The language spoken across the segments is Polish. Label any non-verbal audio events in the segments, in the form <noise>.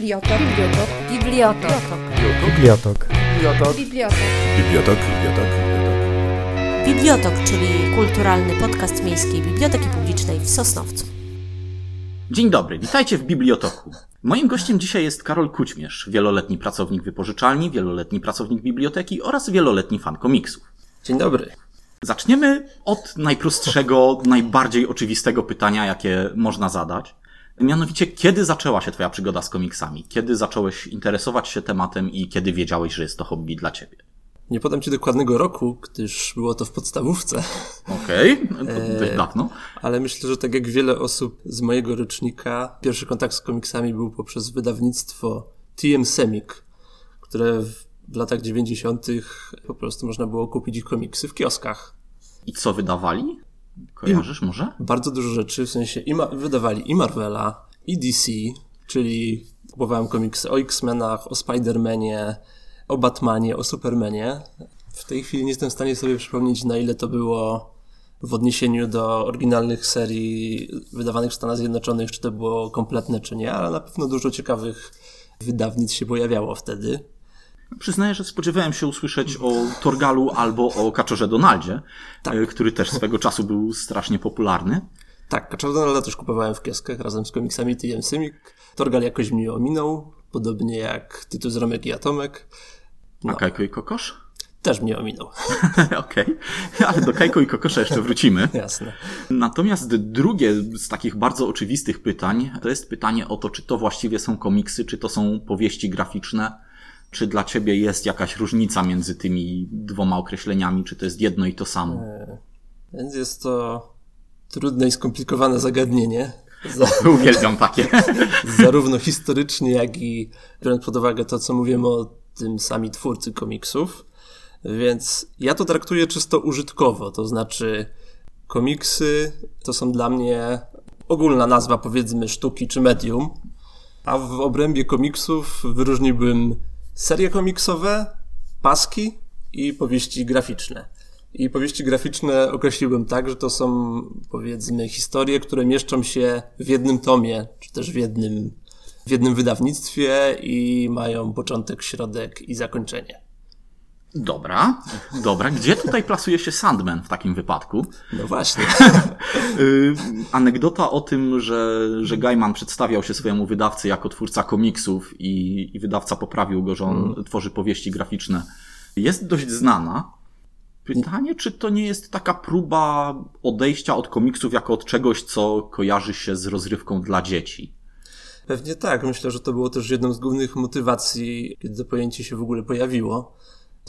Bibliotok. Bibliotok. Bibliotok. Bibliotok. Bibliotok. Bibliotok. Bibliotok, bibliotok, bibliotok. Czyli kulturalny podcast Miejskiej Biblioteki Publicznej w Sosnowcu. Dzień dobry, witajcie w Bibliotoku. Moim gościem dzisiaj jest Karol Kućmierz, wieloletni pracownik wypożyczalni, wieloletni pracownik biblioteki oraz wieloletni fan komiksów. Dzień dobry. Zaczniemy od najprostszego, najbardziej oczywistego pytania, jakie można zadać. Mianowicie, kiedy zaczęła się Twoja przygoda z komiksami? Kiedy zacząłeś interesować się tematem i kiedy wiedziałeś, że jest to hobby dla Ciebie? Nie podam Ci dokładnego roku, gdyż było to w podstawówce, Okej, to <laughs> dość dawno. ale myślę, że tak jak wiele osób z mojego rocznika, pierwszy kontakt z komiksami był poprzez wydawnictwo TM Semik, które w, latach 90. po prostu można było kupić ich komiksy w kioskach. I co wydawali? Kojarzysz może? Bardzo dużo rzeczy, w sensie i wydawali i Marvela, i DC, czyli kupowałem komiksy o X-Menach, o Spider-Manie, o Batmanie, o Supermanie. W tej chwili nie jestem w stanie sobie przypomnieć, na ile to było w odniesieniu do oryginalnych serii wydawanych w Stanach Zjednoczonych, czy to było kompletne, czy nie, ale na pewno dużo ciekawych wydawnictw się pojawiało wtedy. Przyznaję, że spodziewałem się usłyszeć o Torgalu albo o Kaczorze Donaldzie, y, który też swego czasu był strasznie popularny. Tak, Kaczor Donalda też kupowałem w kioskach razem z komiksami TM Symik. Torgal jakoś mnie ominął, podobnie jak Tytus Romek i Atomek. A Kajko i Kokosz? Też mnie ominął. <laughs> Okej, ale do Kajko i Kokosza jeszcze wrócimy. Jasne. Natomiast drugie z takich bardzo oczywistych pytań to jest pytanie o to, czy to właściwie są komiksy, czy to są powieści graficzne, czy dla ciebie jest jakaś różnica między tymi dwoma określeniami, czy to jest jedno i to samo. Więc jest to trudne i skomplikowane zagadnienie. <laughs> Za, Uwielbiam takie. <laughs> zarówno historycznie, jak i biorąc pod uwagę to, co mówimy o tym sami twórcy komiksów. Więc ja to traktuję czysto użytkowo, to znaczy komiksy to są dla mnie ogólna nazwa powiedzmy sztuki czy medium, a w obrębie komiksów wyróżniłbym serie komiksowe, paski i powieści graficzne. I powieści graficzne określiłbym tak, że to są powiedzmy historie, które mieszczą się w jednym tomie, czy też w jednym, w jednym wydawnictwie i mają początek, środek i zakończenie. Dobra, dobra. Gdzie tutaj plasuje się Sandman w takim wypadku? No właśnie. <laughs> Y, Anegdota o tym, że, że Gaiman przedstawiał się swojemu wydawcy jako twórca komiksów i, i wydawca poprawił go, że on tworzy powieści graficzne, jest dość znana. Pytanie, czy to nie jest taka próba odejścia od komiksów jako od czegoś, co kojarzy się z rozrywką dla dzieci? Pewnie tak. Myślę, że to było też jedną z głównych motywacji, kiedy to pojęcie się w ogóle pojawiło.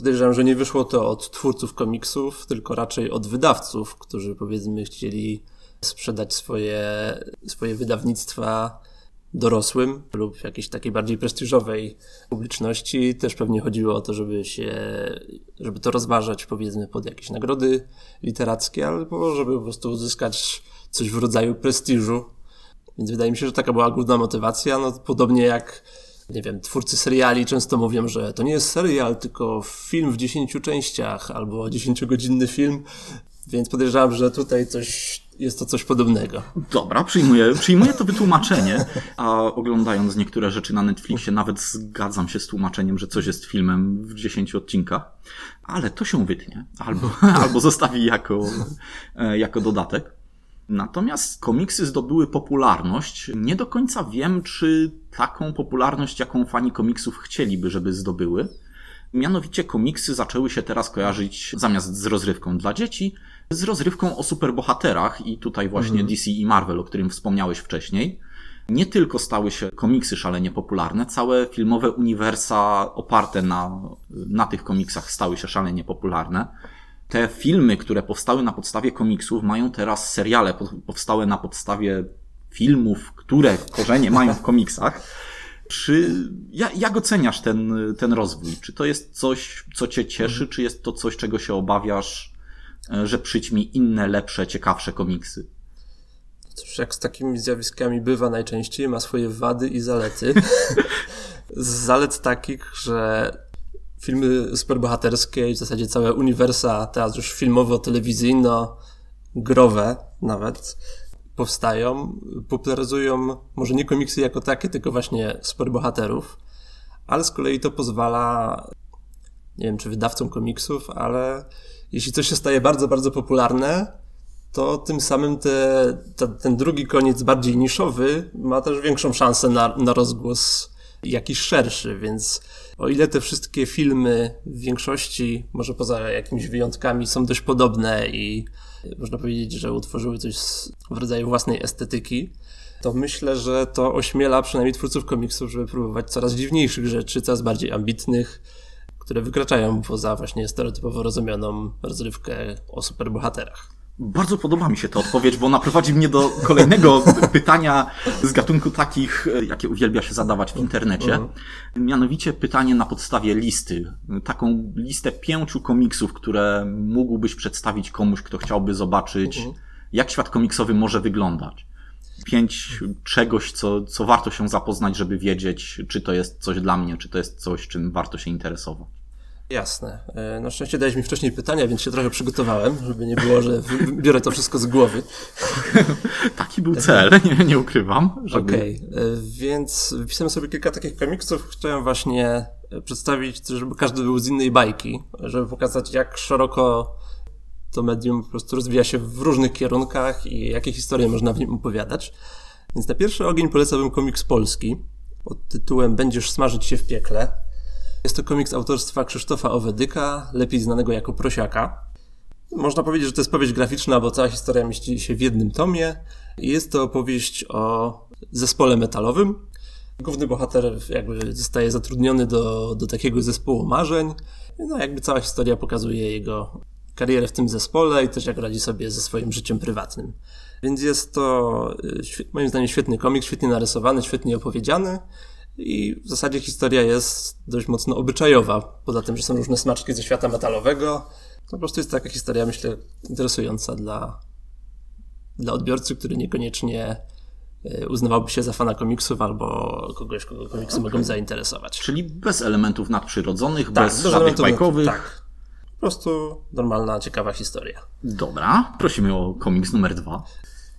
Podejrzewam, że nie wyszło to od twórców komiksów, tylko raczej od wydawców, którzy powiedzmy chcieli sprzedać swoje, swoje wydawnictwa dorosłym lub jakiejś takiej bardziej prestiżowej publiczności. Też pewnie chodziło o to, żeby się, żeby to rozważać powiedzmy pod jakieś nagrody literackie, albo żeby po prostu uzyskać coś w rodzaju prestiżu. Więc wydaje mi się, że taka była główna motywacja. No, podobnie jak, nie wiem, twórcy seriali często mówią, że to nie jest serial, tylko film w 10 częściach albo 10-godzinny film. Więc podejrzewam, że tutaj coś, jest to coś podobnego. Dobra, przyjmuję, przyjmuję to wytłumaczenie, a oglądając niektóre rzeczy na Netflixie nawet zgadzam się z tłumaczeniem, że coś jest filmem w 10 odcinkach, ale to się wytnie, albo, <laughs> albo zostawi jako, e, jako dodatek. Natomiast komiksy zdobyły popularność. Nie do końca wiem, czy taką popularność, jaką fani komiksów chcieliby, żeby zdobyły. Mianowicie komiksy zaczęły się teraz kojarzyć zamiast z rozrywką dla dzieci, z rozrywką o superbohaterach i tutaj właśnie DC i Marvel, o którym wspomniałeś wcześniej. Nie tylko stały się komiksy szalenie popularne, całe filmowe uniwersa oparte na, na tych komiksach stały się szalenie popularne. Te filmy, które powstały na podstawie komiksów, mają teraz seriale po- powstałe na podstawie filmów, które korzenie <laughs> mają w komiksach. Czy, ja, jak oceniasz ten, ten rozwój? Czy to jest coś, co cię cieszy, czy jest to coś, czego się obawiasz, e, że przyćmi inne, lepsze, ciekawsze komiksy? Cóż, jak z takimi zjawiskami bywa najczęściej, ma swoje wady i zalety. <laughs> z zalet takich, że filmy superbohaterskie i w zasadzie całe uniwersa, teraz już filmowo-telewizyjno-growe nawet, powstają, popularyzują może nie komiksy jako takie, tylko właśnie superbohaterów, ale z kolei to pozwala, nie wiem czy wydawcom komiksów, ale jeśli coś się staje bardzo, bardzo popularne, to tym samym te, te, ten drugi koniec, bardziej niszowy, ma też większą szansę na, na rozgłos jakiś szerszy, więc o ile te wszystkie filmy w większości, może poza jakimiś wyjątkami, są dość podobne i można powiedzieć, że utworzyły coś w rodzaju własnej estetyki, to myślę, że to ośmiela przynajmniej twórców komiksów, żeby próbować coraz dziwniejszych rzeczy, coraz bardziej ambitnych, które wykraczają poza właśnie stereotypowo rozumianą rozrywkę o superbohaterach. Bardzo podoba mi się ta odpowiedź, bo naprowadzi mnie do kolejnego <laughs> pytania z gatunku takich, jakie uwielbia się zadawać w internecie. Mhm. Mianowicie pytanie na podstawie listy. Taką listę pięciu komiksów, które mógłbyś przedstawić komuś, kto chciałby zobaczyć, mhm. jak świat komiksowy może wyglądać. Pięć czegoś, co, co warto się zapoznać, żeby wiedzieć, czy to jest coś dla mnie, czy to jest coś, czym warto się interesować. Jasne. E, na szczęście dałeś mi wcześniej pytania, więc się trochę przygotowałem, żeby nie było, że biorę to wszystko z głowy. <laughs> Taki był cel, <laughs> nie, nie ukrywam. Żeby... Okej, okay. E, więc wypisałem sobie kilka takich komiksów. Chciałem właśnie e, przedstawić, żeby każdy był z innej bajki, żeby pokazać, jak szeroko to medium po prostu rozwija się w różnych kierunkach i jakie historie można w nim opowiadać. Więc na pierwszy ogień polecałbym komiks polski pod tytułem Będziesz smażyć się w piekle. Jest to komiks autorstwa Krzysztofa Owedyka, lepiej znanego jako Prosiaka. Można powiedzieć, że to jest powieść graficzna, bo cała historia mieści się w jednym tomie. Jest to opowieść o zespole metalowym. Główny bohater jakby zostaje zatrudniony do, do takiego zespołu marzeń. No jakby cała historia pokazuje jego karierę w tym zespole i też jak radzi sobie ze swoim życiem prywatnym. Więc jest to y, moim zdaniem świetny komiks, świetnie narysowany, świetnie opowiedziany. I w zasadzie historia jest dość mocno obyczajowa. Poza tym, że są różne smaczki ze świata metalowego, to po prostu jest taka historia, myślę, interesująca dla, dla odbiorcy, który niekoniecznie e, uznawałby się za fana komiksów albo kogoś, kogo komiksy okay. mogą zainteresować. Czyli bez elementów nadprzyrodzonych, tak, bez, bez żadnych bajkowych. Tak. Po prostu normalna, ciekawa historia. Dobra, prosimy o komiks numer dwa.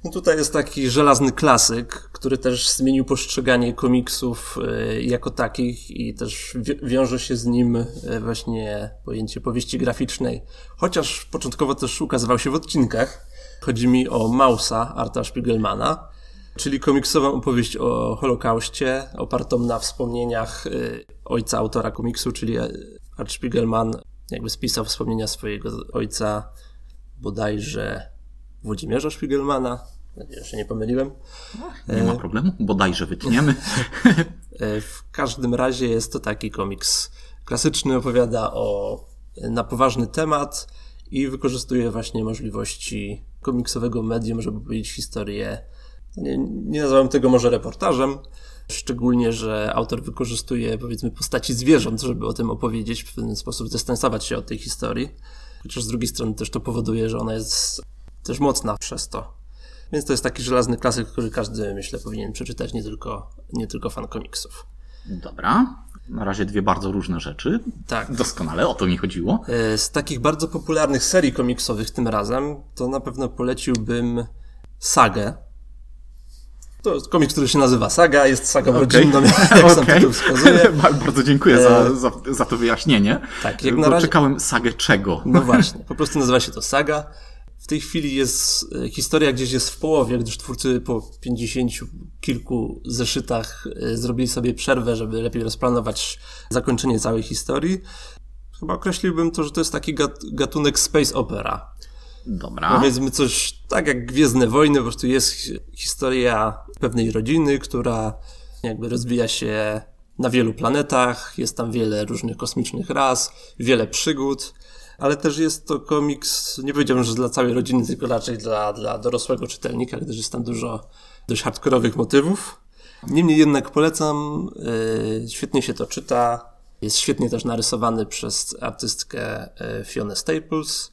No tutaj jest taki żelazny klasyk, który też zmienił postrzeganie komiksów e, jako takich i też wiąże się z nim e, właśnie pojęcie powieści graficznej. Chociaż początkowo też ukazywał się w odcinkach. Chodzi mi o Mausa Arta Spiegelmana, czyli komiksową opowieść o Holokauście, opartą na wspomnieniach e, ojca autora komiksu, czyli Art Spiegelman jakby spisał wspomnienia swojego ojca bodajże Włodzimierza Spiegelmana, nadzieję, że nie pomyliłem. Nie ma problemu, bodajże wytniemy. <laughs> E, w każdym razie jest to taki komiks klasyczny, opowiada o na poważny temat i wykorzystuje właśnie możliwości komiksowego medium, żeby powiedzieć historię. Nie, nie nazwałem tego może reportażem, szczególnie, że autor wykorzystuje powiedzmy postaci zwierząt, żeby o tym opowiedzieć, w pewien sposób dystansować się od tej historii. Chociaż z drugiej strony też to powoduje, że ona jest też mocna przez to. Więc to jest taki żelazny klasyk, który każdy, myślę, powinien przeczytać, nie tylko, nie tylko fan komiksów. Dobra. Na razie dwie bardzo różne rzeczy. Tak. Doskonale, o to mi chodziło. E, z takich bardzo popularnych serii komiksowych tym razem, to na pewno poleciłbym Sagę. To jest komiks, który się nazywa Saga, jest sagą okay. rodzinną, <laughs> jak okay. sam tytuł wskazuje. <laughs> Bardzo dziękuję za, e, za, za to wyjaśnienie. Tak, jak na razie... czekałem sagę czego. No właśnie, po prostu nazywa się to Saga. W tej chwili jest e, historia gdzieś jest w połowie, gdyż twórcy po 50 kilku zeszytach e, zrobili sobie przerwę, żeby lepiej rozplanować zakończenie całej historii. Chyba określiłbym to, że to jest taki gatunek space opera. Dobra. Powiedzmy coś tak jak Gwiezdne Wojny, po prostu jest historia pewnej rodziny, która jakby rozwija się na wielu planetach, jest tam wiele różnych kosmicznych ras, wiele przygód ale też jest to komiks, nie powiedziałbym, że dla całej rodziny, tylko raczej dla, dla dorosłego czytelnika, gdyż jest tam dużo dość hardkorowych motywów. Niemniej jednak polecam, yy, świetnie się to czyta, jest świetnie też narysowany przez artystkę yy, Fiona Staples,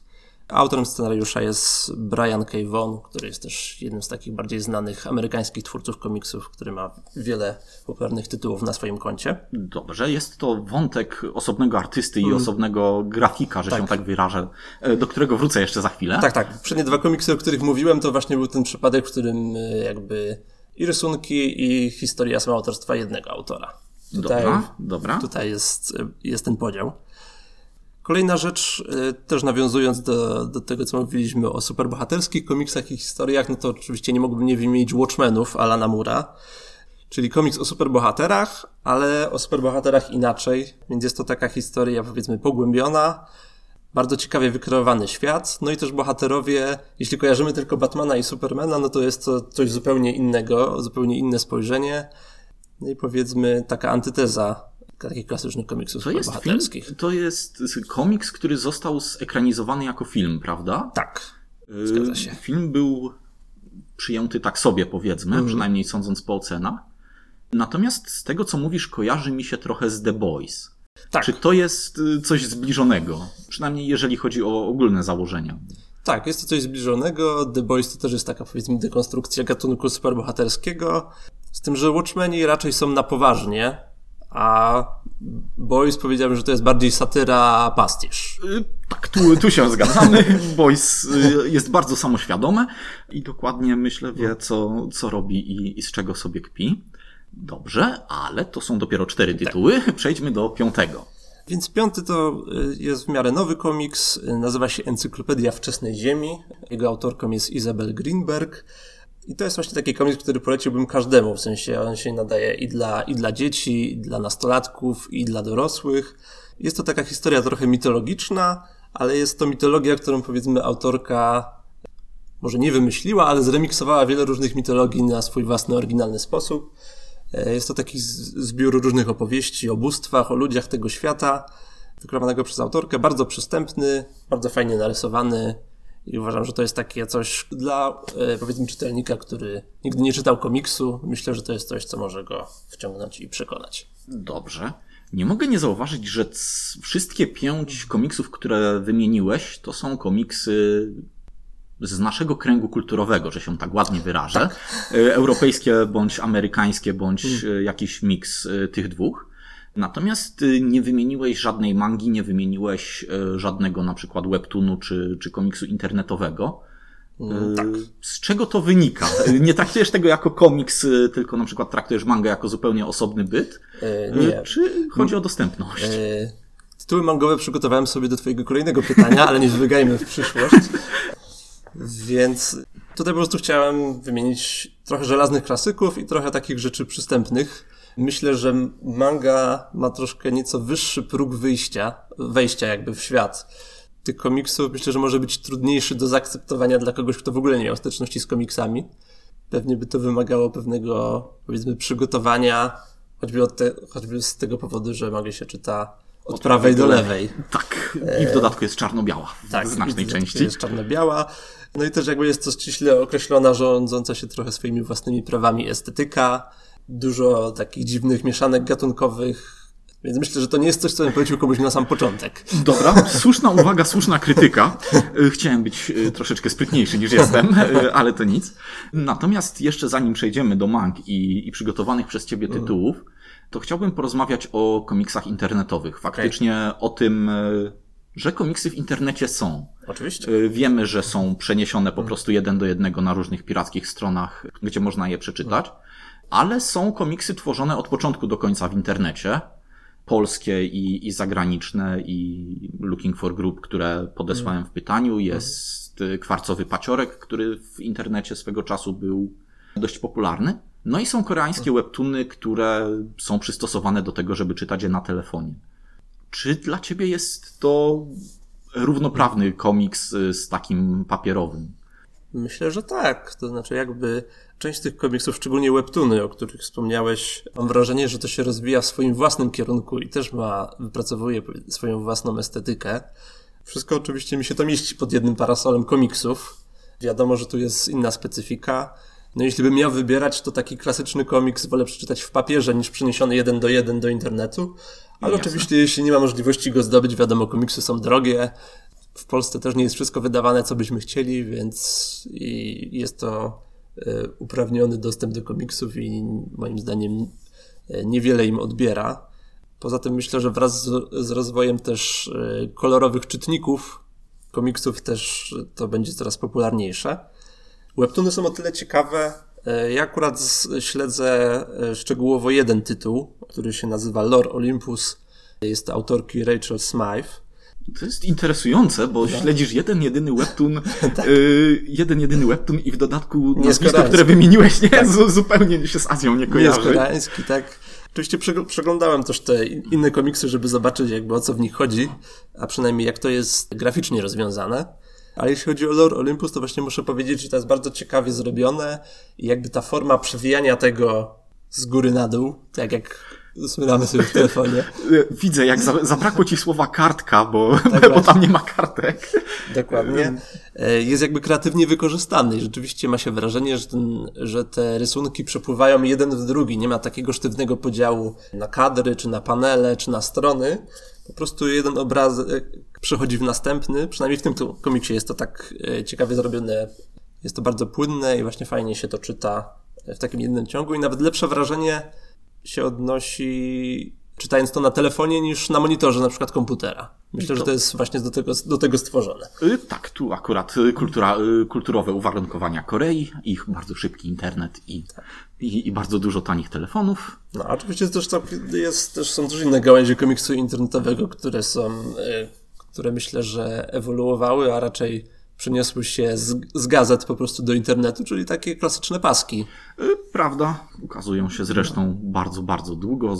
Autorem scenariusza jest Brian K. Vaughan, który jest też jednym z takich bardziej znanych amerykańskich twórców komiksów, który ma wiele popularnych tytułów na swoim koncie. Dobrze, jest to wątek osobnego artysty i osobnego grafika, że się tak wyrażę, e, do którego wrócę jeszcze za chwilę. Tak, tak. Przednie dwa komiksy, o których mówiłem, to właśnie był ten przypadek, w którym e, jakby i rysunki, i historia są autorstwa jednego autora. Tutaj, Dobra, dobra. Tutaj jest, e, jest ten podział. Kolejna rzecz, y, też nawiązując do, do tego, co mówiliśmy o superbohaterskich komiksach i historiach, no to oczywiście nie mógłbym nie wymienić Watchmenów Alana Mura, czyli komiks o superbohaterach, ale o superbohaterach inaczej, więc jest to taka historia powiedzmy pogłębiona, bardzo ciekawie wykreowany świat, no i też bohaterowie, jeśli kojarzymy tylko Batmana i Supermana, no to jest to coś zupełnie innego, zupełnie inne spojrzenie, no i powiedzmy taka antyteza takich klasycznych komiksów To jest, film, bohaterskich. to jest komiks, który został zekranizowany jako film, prawda? Tak, zgadza Y, się. Film był przyjęty tak sobie, powiedzmy, Mhm. przynajmniej sądząc po ocenach. Natomiast z tego, co mówisz, kojarzy mi się trochę z The Boys. Tak, Czy to jest y, coś zbliżonego? Przynajmniej jeżeli chodzi o ogólne założenia. tak, jest to coś zbliżonego. The Boys to też jest taka, powiedzmy, dekonstrukcja gatunku superbohaterskiego. Z tym, że Watchmeni raczej są na poważnie, a Boys powiedziałbym, że to jest bardziej satyra, pastisz. Y, Tak, tu, tu się <laughs> zgadzamy. Boys y, jest bardzo samoświadome i dokładnie myślę wie, co, co robi i, i z czego sobie kpi. Dobrze, ale to są dopiero cztery tytuły. <laughs> Przejdźmy do piątego. Więc piąty to y, jest w miarę nowy komiks, nazywa się Encyklopedia Wczesnej Ziemi. Jego autorką jest Isabel Greenberg. I to jest właśnie taki komiks, który poleciłbym każdemu, w sensie on się nadaje i dla, i dla dzieci, i dla nastolatków, i dla dorosłych. Jest to taka historia trochę mitologiczna, ale jest to mitologia, którą powiedzmy autorka może nie wymyśliła, ale zremiksowała wiele różnych mitologii na swój własny, oryginalny sposób. E, Jest to taki zbiór różnych opowieści o bóstwach, o ludziach tego świata, wykreowanego przez autorkę, bardzo przystępny, bardzo fajnie narysowany i uważam, że to jest takie coś dla, e, powiedzmy, czytelnika, który nigdy nie czytał komiksu. Myślę, że to jest coś, co może go wciągnąć i przekonać. Dobrze. Nie mogę nie zauważyć, że wszystkie pięć komiksów, które wymieniłeś, to są komiksy z naszego kręgu kulturowego, że się tak ładnie wyrażę. E, Europejskie bądź amerykańskie, bądź e, jakiś miks tych dwóch. Natomiast e, nie wymieniłeś żadnej mangi, nie wymieniłeś e, żadnego na przykład webtoonu czy, czy komiksu internetowego. E, tak. Z czego to wynika? Nie traktujesz tego jako komiks, tylko na przykład traktujesz mangę jako zupełnie osobny byt? Nie. Czy chodzi o dostępność? E, Tytuły mangowe przygotowałem sobie do Twojego kolejnego pytania, ale nie wybiegajmy w przyszłość. Więc tutaj po prostu chciałem wymienić trochę żelaznych klasyków i trochę takich rzeczy przystępnych. Myślę, że manga ma troszkę nieco wyższy próg wyjścia, wejścia jakby w świat tych komiksów. Myślę, że może być trudniejszy do zaakceptowania dla kogoś, kto w ogóle nie miał styczności z komiksami. Pewnie by to wymagało pewnego, powiedzmy, przygotowania, choćby, od te, choćby z tego powodu, że mangę się czyta od prawej do lewej. Tak, i w dodatku jest czarno-biała w znacznej i to części. Jest czarno-biała. No i też jakby jest to ściśle określona, rządząca się trochę swoimi własnymi prawami estetyka. Dużo takich dziwnych mieszanek gatunkowych. Więc myślę, że to nie jest coś, co bym polecił komuś na sam początek. Dobra, słuszna uwaga, słuszna krytyka. E, Chciałem być e, troszeczkę sprytniejszy niż jestem, e, ale to nic. Natomiast jeszcze zanim przejdziemy do mang i, i przygotowanych przez ciebie tytułów, to chciałbym porozmawiać o komiksach internetowych. Faktycznie o tym, że komiksy w internecie są. Oczywiście. Y, Wiemy, że są przeniesione po prostu jeden do jednego na różnych pirackich stronach, gdzie można je przeczytać, ale są komiksy tworzone od początku do końca w internecie. Polskie i, i zagraniczne, i Looking for Group, które podesłałem w pytaniu. Jest kwarcowy paciorek, który w internecie swego czasu był dość popularny. No i są koreańskie webtoony, które są przystosowane do tego, żeby czytać je na telefonie. Czy dla ciebie jest to równoprawny komiks z takim papierowym? Myślę, że tak. To znaczy, jakby część tych komiksów, szczególnie webtoony, o których wspomniałeś, mam wrażenie, że to się rozwija w swoim własnym kierunku i też ma, wypracowuje swoją własną estetykę. Wszystko oczywiście mi się to mieści pod jednym parasolem komiksów. Wiadomo, że tu jest inna specyfika. No jeśli bym miał wybierać, to taki klasyczny komiks wolę przeczytać w papierze niż przeniesiony jeden do jeden do internetu. Ale Jasne. oczywiście, jeśli nie ma możliwości go zdobyć, wiadomo, komiksy są drogie. w Polsce też nie jest wszystko wydawane, co byśmy chcieli, więc i jest to uprawniony dostęp do komiksów i moim zdaniem e, niewiele im odbiera. Poza tym myślę, że wraz z, rozwojem też e, kolorowych czytników komiksów też to będzie coraz popularniejsze. Webtoony są o tyle ciekawe. Ja akurat śledzę szczegółowo jeden tytuł, który się nazywa Lore Olympus. Jest to autorki Rachel Smythe. To jest interesujące, bo no. śledzisz jeden jedyny webtoon, <laughs> tak. y, jeden jedyny webtoon i w dodatku nazwisko, które wymieniłeś, nie, tak. zupełnie się z Azją nie kojarzy. Nie koreański, tak. Oczywiście przeglądałem też te inne komiksy, żeby zobaczyć jakby o co w nich chodzi, a przynajmniej jak to jest graficznie rozwiązane. Ale jeśli chodzi o lore Olympus, to właśnie muszę powiedzieć, że to jest bardzo ciekawie zrobione i jakby ta forma przewijania tego z góry na dół, tak jak Smyramy sobie w telefonie. <laughs> Widzę, jak zabrakło ci słowa kartka, bo, tak <laughs> bo tam nie ma kartek. Dokładnie. E, jest jakby kreatywnie wykorzystany i rzeczywiście ma się wrażenie, że, ten, że te rysunki przepływają jeden w drugi. Nie ma takiego sztywnego podziału na kadry, czy na panele, czy na strony. Po prostu jeden obraz przechodzi w następny. Przynajmniej w tym komiksie jest to tak e, ciekawie zrobione. Jest to bardzo płynne i właśnie fajnie się to czyta w takim jednym ciągu i nawet lepsze wrażenie się odnosi czytając to na telefonie niż na monitorze na przykład komputera. Myślę, że to jest właśnie do tego, do tego stworzone. Y, tak, tu akurat y, kultura, y, kulturowe uwarunkowania Korei, ich bardzo szybki internet i, tak. i, i, bardzo dużo tanich telefonów. No, oczywiście też, jest, też są też inne gałęzie komiksu internetowego, które są, które myślę, że ewoluowały, a raczej przeniosły się z, z gazet po prostu do internetu, czyli takie klasyczne paski. Y, prawda, ukazują się zresztą bardzo, bardzo długo.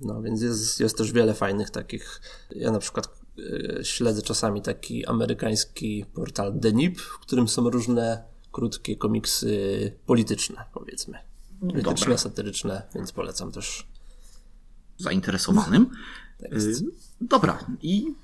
No więc jest, jest też wiele fajnych takich. Ja na przykład y, śledzę czasami taki amerykański portal Denip, w którym są różne krótkie komiksy polityczne, powiedzmy. Polityczne, Dobra. satyryczne, więc polecam też. Zainteresowanym. Tak Dobra, i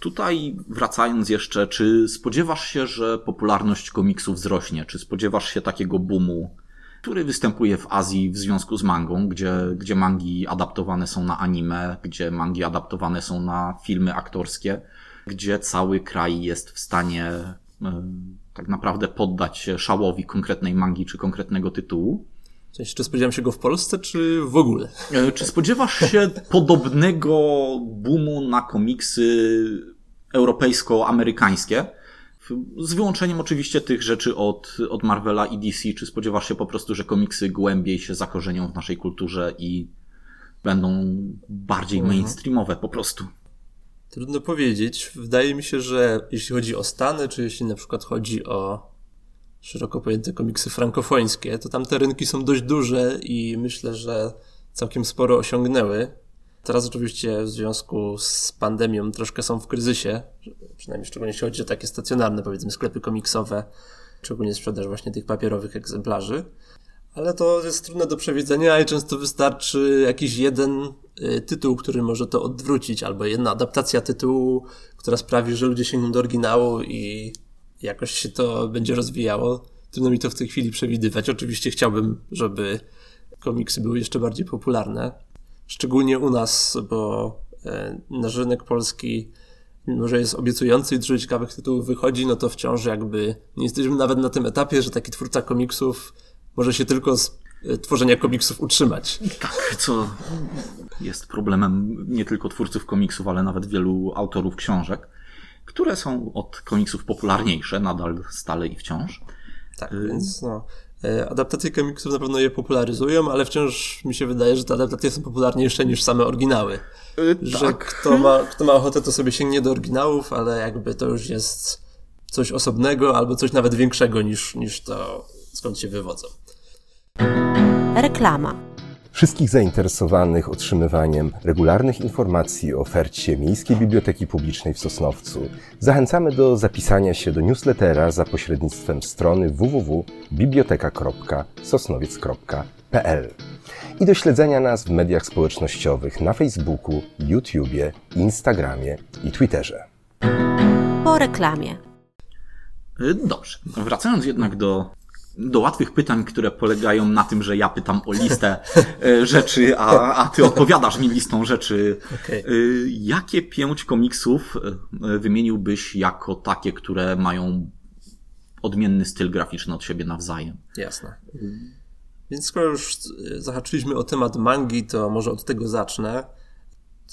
Tutaj wracając jeszcze, czy spodziewasz się, że popularność komiksów wzrośnie? Czy spodziewasz się takiego boomu, który występuje w Azji w związku z mangą, gdzie, gdzie mangi adaptowane są na anime, gdzie mangi adaptowane są na filmy aktorskie, gdzie cały kraj jest w stanie y, tak naprawdę poddać się szałowi konkretnej mangi czy konkretnego tytułu? Czy spodziewam się go w Polsce, czy w ogóle? E, czy spodziewasz się podobnego boomu na komiksy europejsko-amerykańskie? Z wyłączeniem oczywiście tych rzeczy od, od Marvela i DC. Czy spodziewasz się po prostu, że komiksy głębiej się zakorzenią w naszej kulturze i będą bardziej mhm. mainstreamowe po prostu? Trudno powiedzieć. Wydaje mi się, że jeśli chodzi o Stany, czy jeśli na przykład chodzi o szeroko pojęte komiksy frankofońskie, to tam te rynki są dość duże i myślę, że całkiem sporo osiągnęły. Teraz oczywiście w związku z pandemią troszkę są w kryzysie, przynajmniej szczególnie jeśli chodzi o takie stacjonarne, powiedzmy, sklepy komiksowe, szczególnie sprzedaż właśnie tych papierowych egzemplarzy. Ale to jest trudne do przewidzenia i często wystarczy jakiś jeden y, tytuł, który może to odwrócić, albo jedna adaptacja tytułu, która sprawi, że ludzie sięgną do oryginału i jakoś się to będzie rozwijało. Trudno mi to w tej chwili przewidywać. Oczywiście chciałbym, żeby komiksy były jeszcze bardziej popularne. Szczególnie u nas, bo e, nasz rynek polski mimo że jest obiecujący i dużo ciekawych tytułów wychodzi, no to wciąż jakby nie jesteśmy nawet na tym etapie, że taki twórca komiksów może się tylko z e, tworzenia komiksów utrzymać. Tak, co jest problemem nie tylko twórców komiksów, ale nawet wielu autorów książek które są od komiksów popularniejsze, nadal stale i wciąż. Tak, y więc no, e, adaptacje komiksów na pewno je popularyzują, ale wciąż mi się wydaje, że te adaptacje są popularniejsze niż same oryginały. Yy, że tak. kto, ma, kto ma ochotę, to sobie sięgnie do oryginałów, ale jakby to już jest coś osobnego albo coś nawet większego niż, niż to, skąd się wywodzą. Reklama. Wszystkich zainteresowanych otrzymywaniem regularnych informacji o ofercie Miejskiej Biblioteki Publicznej w Sosnowcu zachęcamy do zapisania się do newslettera za pośrednictwem strony www.biblioteka.sosnowiec.pl i do śledzenia nas w mediach społecznościowych na Facebooku, YouTubie, Instagramie i Twitterze. Po reklamie. Dobrze. Wracając jednak do do łatwych pytań, które polegają na tym, że ja pytam o listę e, <laughs> rzeczy, a, a ty odpowiadasz mi listą rzeczy. Okej. E, Jakie pięć komiksów e, wymieniłbyś jako takie, które mają odmienny styl graficzny od siebie nawzajem? Jasne. Więc skoro już zahaczyliśmy o temat mangi, to może od tego zacznę.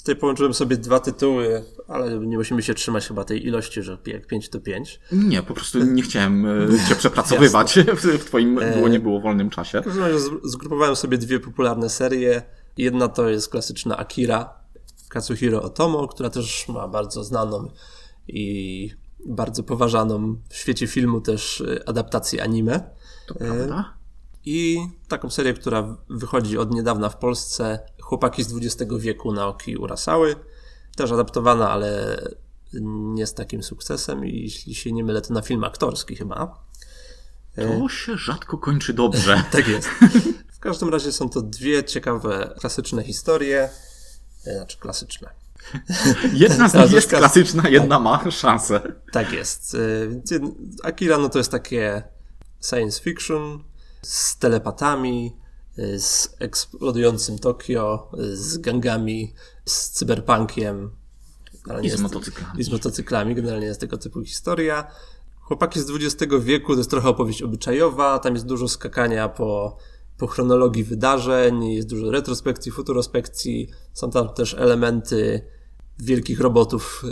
Tutaj połączyłem sobie dwa tytuły, ale nie musimy się trzymać chyba tej ilości, że jak 5 to 5. Nie, po prostu nie chciałem e, cię przepracowywać <laughs> w, twoim było nie było wolnym czasie. Zgrupowałem sobie dwie popularne serie. Jedna to jest klasyczna Akira Katsuhiro Otomo, która też ma bardzo znaną i bardzo poważaną w świecie filmu też e, adaptację anime. To prawda? I taką serię, która wychodzi od niedawna w Polsce, Chłopaki z XX wieku Naoki Urasały. Też adaptowana, ale nie z takim sukcesem i jeśli się nie mylę, to na film aktorski chyba. To się rzadko kończy dobrze. <laughs> Tak jest. W każdym razie są to dwie ciekawe, klasyczne historie. E, Znaczy klasyczne. Jedna z nich jest klasyczna, jedna ma szansę. Tak jest. E, Akira no to jest takie science fiction z telepatami, e, z eksplodującym Tokio, e, z gangami, z cyberpunkiem. I z jest- motocyklami. I z motocyklami, generalnie jest tego typu historia. Chłopaki z XX wieku to jest trochę opowieść obyczajowa, tam jest dużo skakania po, po chronologii wydarzeń, jest dużo retrospekcji, futurospekcji, są tam też elementy wielkich robotów,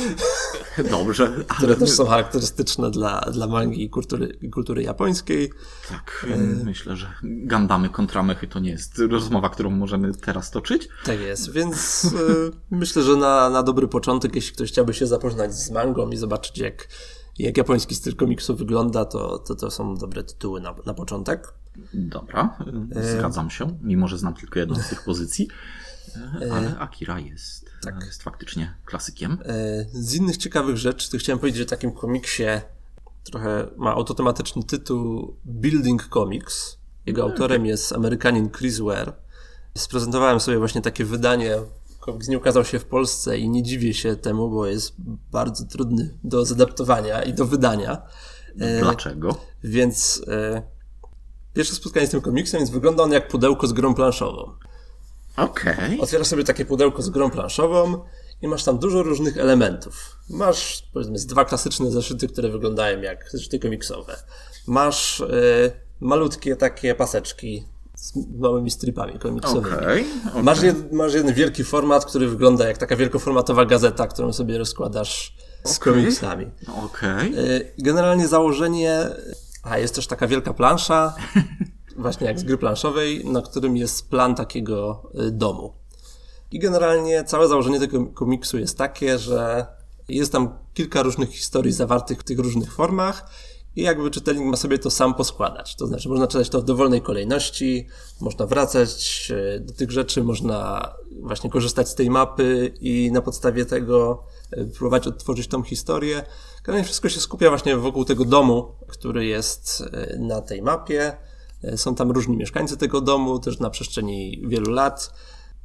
<laughs> <laughs> Dobrze, ale które też są charakterystyczne dla, dla mangi i kultury, kultury japońskiej. tak, myślę, że Gandamy kontra mechy to nie jest rozmowa, którą możemy teraz toczyć. Tak jest, więc e, <laughs> myślę, że na, na dobry początek, jeśli ktoś chciałby się zapoznać z mangą i zobaczyć, jak, jak japoński styl komiksu wygląda, to, to, to są dobre tytuły na, na początek. Dobra, zgadzam się, mimo że znam tylko jedną z tych pozycji. Ale Akira jest, jest faktycznie klasykiem. E, Z innych ciekawych rzeczy, to chciałem powiedzieć o takim komiksie, trochę ma autotematyczny tytuł Building Comics. Jego autorem jest Amerykanin Chris Ware. Sprezentowałem sobie właśnie takie wydanie. Komiks nie ukazał się w Polsce i nie dziwię się temu, bo jest bardzo trudny do zadaptowania i do wydania. E, Dlaczego? Więc e, pierwsze spotkanie z tym komiksem, więc wygląda on jak pudełko z grą planszową. Okej. Otwierasz sobie takie pudełko z grą planszową i masz tam dużo różnych elementów. Masz, powiedzmy, z dwa klasyczne zeszyty, które wyglądają jak zeszyty komiksowe. Masz e, malutkie takie paseczki z małymi stripami komiksowymi. Okej. okej. Masz, jed, masz jeden wielki format, który wygląda jak taka wielkoformatowa gazeta, którą sobie rozkładasz z Okej. komiksami. Okej. E, Generalnie założenie, a jest też taka wielka plansza, właśnie jak z gry planszowej, na którym jest plan takiego e, domu. I generalnie całe założenie tego komiksu jest takie, że jest tam kilka różnych historii zawartych w tych różnych formach i jakby czytelnik ma sobie to sam poskładać. To znaczy można czytać to w dowolnej kolejności, można wracać e, do tych rzeczy, można właśnie korzystać z tej mapy i na podstawie tego e, próbować odtworzyć tą historię. Generalnie wszystko się skupia właśnie wokół tego domu, który jest na tej mapie. E, Są tam różni mieszkańcy tego domu, też na przestrzeni wielu lat.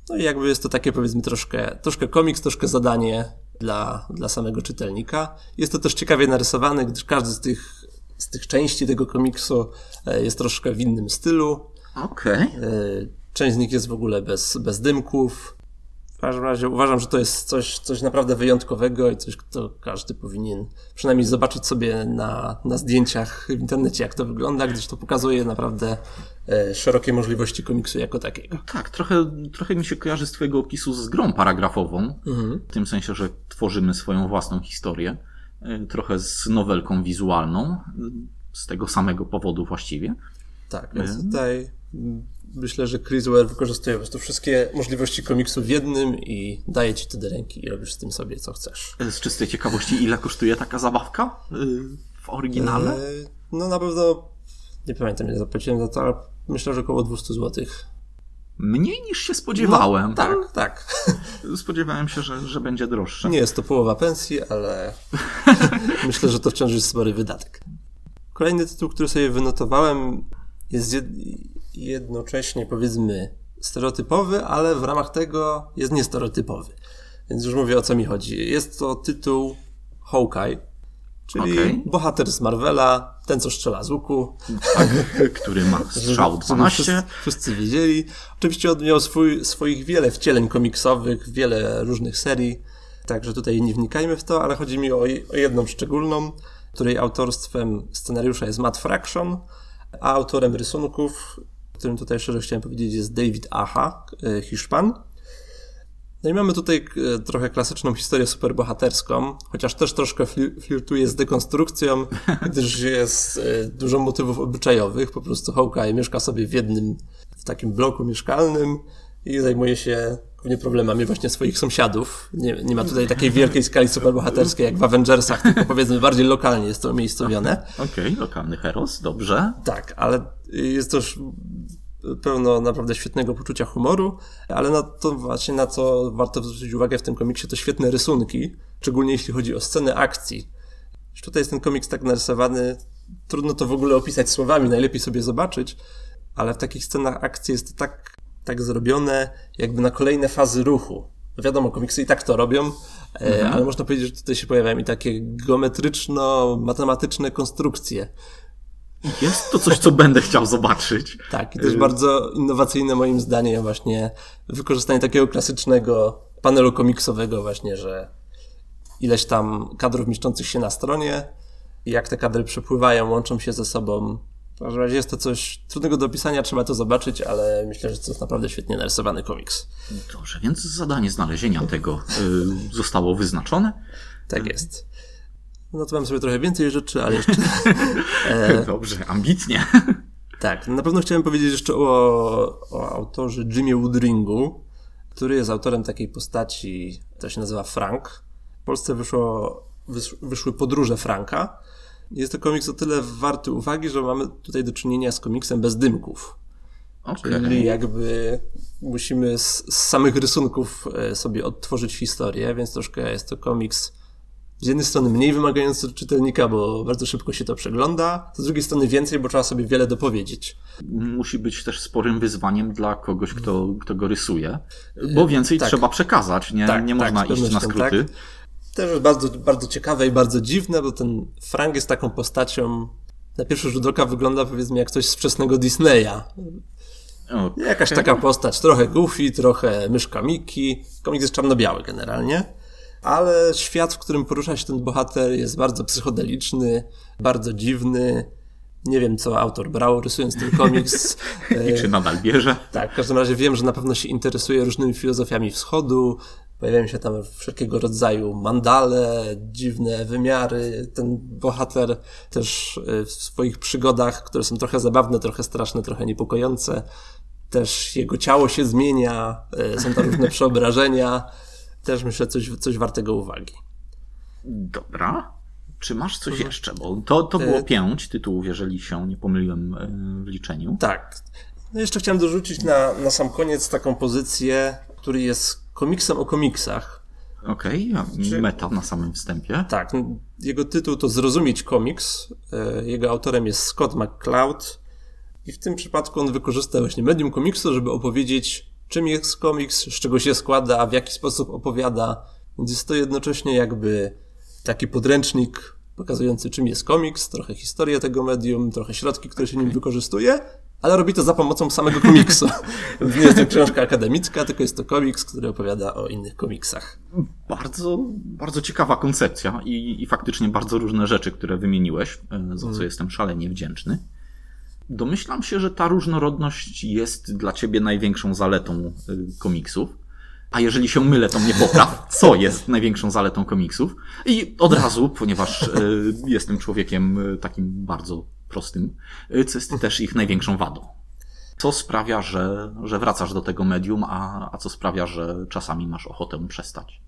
No i jakby jest to takie powiedzmy troszkę, troszkę komiks, troszkę zadanie dla, dla samego czytelnika. Jest to też ciekawie narysowane, gdyż każdy z tych, z tych części tego komiksu e, jest troszkę w innym stylu. Okej. E, Część z nich jest w ogóle bez, bez dymków. W każdym razie uważam, że to jest coś, coś naprawdę wyjątkowego i coś, co każdy powinien przynajmniej zobaczyć sobie na, na zdjęciach w internecie, jak to wygląda, gdyż to pokazuje naprawdę e, szerokie możliwości komiksu jako takiego. Tak, trochę, trochę mi się kojarzy z Twojego opisu z grą paragrafową. W tym sensie, że tworzymy swoją własną historię. y, Trochę z nowelką wizualną. y, Z tego samego powodu właściwie. Tak, więc tutaj myślę, że Chris Ware wykorzystuje po prostu wszystkie możliwości komiksu w jednym i daje ci to do ręki i robisz z tym sobie co chcesz. Z czystej ciekawości, ile kosztuje taka zabawka y, w oryginale? E, No na pewno, nie pamiętam ile zapłaciłem za to, ale myślę, że około 200 zł. Mniej niż się spodziewałem. tak, tak. <laughs> Spodziewałem się, że, że będzie droższe. Nie jest to połowa pensji, ale <laughs> myślę, że to wciąż jest spory wydatek. Kolejny tytuł, który sobie wynotowałem, jest jednocześnie powiedzmy stereotypowy, ale w ramach tego jest niestereotypowy. Więc już mówię o co mi chodzi. Jest to tytuł Hawkeye. Czyli Okej. bohater z Marvela, ten co strzela z łuku. Tak, który ma <laughs> strzał Żeby 12. Wszyscy, wszyscy wiedzieli. Oczywiście on miał swój, swoich wiele wcieleń komiksowych, wiele różnych serii. Także tutaj nie wnikajmy w to, ale chodzi mi o, o jedną szczególną, której autorstwem scenariusza jest Matt Fraction, a autorem rysunków, którym tutaj szczerze chciałem powiedzieć, jest David Aja, e, Hiszpan. No i mamy tutaj e, trochę klasyczną historię superbohaterską, chociaż też troszkę fli- flirtuje z dekonstrukcją, <laughs> gdyż jest e, dużo motywów obyczajowych. Po prostu Hawkeye mieszka sobie w jednym, w takim bloku mieszkalnym i zajmuje się głównie problemami właśnie swoich sąsiadów. Nie, nie ma tutaj takiej wielkiej skali superbohaterskiej jak w Avengersach, tylko powiedzmy bardziej lokalnie jest to umiejscowione. Okej, lokalny heros, dobrze. Tak, ale jest też pełno naprawdę świetnego poczucia humoru, ale na to właśnie, na co warto zwrócić uwagę w tym komiksie, to świetne rysunki, szczególnie jeśli chodzi o sceny akcji. Już Tutaj jest ten komiks tak narysowany, trudno to w ogóle opisać słowami, najlepiej sobie zobaczyć, ale w takich scenach akcji jest tak, tak zrobione, jakby na kolejne fazy ruchu. No Wiadomo, komiksy i tak to robią, e, ale można powiedzieć, że tutaj się pojawiają i takie geometryczno-matematyczne konstrukcje. Jest to coś, co będę chciał zobaczyć. Tak, i też bardzo innowacyjne moim zdaniem właśnie wykorzystanie takiego klasycznego panelu komiksowego właśnie, że ileś tam kadrów mieszczących się na stronie i jak te kadry przepływają, łączą się ze sobą. W każdym razie jest to coś trudnego do opisania, trzeba to zobaczyć, ale myślę, że to jest naprawdę świetnie narysowany komiks. Dobrze, więc zadanie znalezienia tego y, zostało wyznaczone. Tak jest. No to mam sobie trochę więcej rzeczy, ale jeszcze... <laughs> E, Dobrze, ambitnie. Tak, na pewno chciałem powiedzieć jeszcze o, o autorze Jimie Woodringu, który jest autorem takiej postaci, to się nazywa Frank. W Polsce wyszło, wysz, wyszły Podróże Franka. Jest to komiks o tyle warty uwagi, że mamy tutaj do czynienia z komiksem bez dymków. Okej. Czyli jakby musimy z, z samych rysunków e, sobie odtworzyć historię, więc troszkę jest to komiks z jednej strony mniej wymagający od czytelnika, bo bardzo szybko się to przegląda, z drugiej strony więcej, bo trzeba sobie wiele dopowiedzieć. Musi być też sporym wyzwaniem dla kogoś, kto, kto go rysuje, bo więcej tak. trzeba przekazać, nie, Tak, nie tak, można iść na skróty. Też jest bardzo, bardzo ciekawe i bardzo dziwne, bo ten Frank jest taką postacią, na pierwszy rzut oka wygląda powiedzmy jak coś z wczesnego Disneya. O, Jakaś taka postać, trochę goofy, trochę myszka Miki. Komiks jest czarno-biały generalnie. Ale świat, w którym porusza się ten bohater jest bardzo psychodeliczny, bardzo dziwny. Nie wiem, co autor brał rysując ten komiks. <laughs> I czy nadal bierze? Tak, w każdym razie wiem, że na pewno się interesuje różnymi filozofiami wschodu. Pojawiają się tam wszelkiego rodzaju mandale, dziwne wymiary. Ten bohater też y, w swoich przygodach, które są trochę zabawne, trochę straszne, trochę niepokojące, też jego ciało się zmienia, y, są tam różne <laughs> przeobrażenia. Też myślę coś, coś wartego uwagi. Dobra. Czy masz coś jeszcze? Bo to, to było E, pięć tytułów, jeżeli się nie pomyliłem w liczeniu. Tak. No jeszcze chciałem dorzucić na, na sam koniec taką pozycję, który jest komiksem o komiksach. Okej, meta na samym wstępie. Tak, jego tytuł to Zrozumieć komiks. E, Jego autorem jest Scott McCloud i w tym przypadku on wykorzysta właśnie medium komiksu, żeby opowiedzieć, czym jest komiks, z czego się składa, w jaki sposób opowiada. Więc jest to jednocześnie jakby taki podręcznik pokazujący, czym jest komiks, trochę historię tego medium, trochę środki, które się nim wykorzystuje, ale robi to za pomocą samego komiksu. <laughs> Nie jest to książka akademicka, tylko jest to komiks, który opowiada o innych komiksach. Bardzo, bardzo ciekawa koncepcja i, i faktycznie bardzo różne rzeczy, które wymieniłeś, e, za co jestem szalenie wdzięczny. Domyślam się, że ta różnorodność jest dla ciebie największą zaletą e, komiksów. A jeżeli się mylę, to mnie popraw, <laughs> co jest największą zaletą komiksów. I od <laughs> razu, ponieważ e, jestem człowiekiem takim bardzo prostym, e, co jest też ich największą wadą. Co sprawia, że, że wracasz do tego medium, a, a co sprawia, że czasami masz ochotę przestać.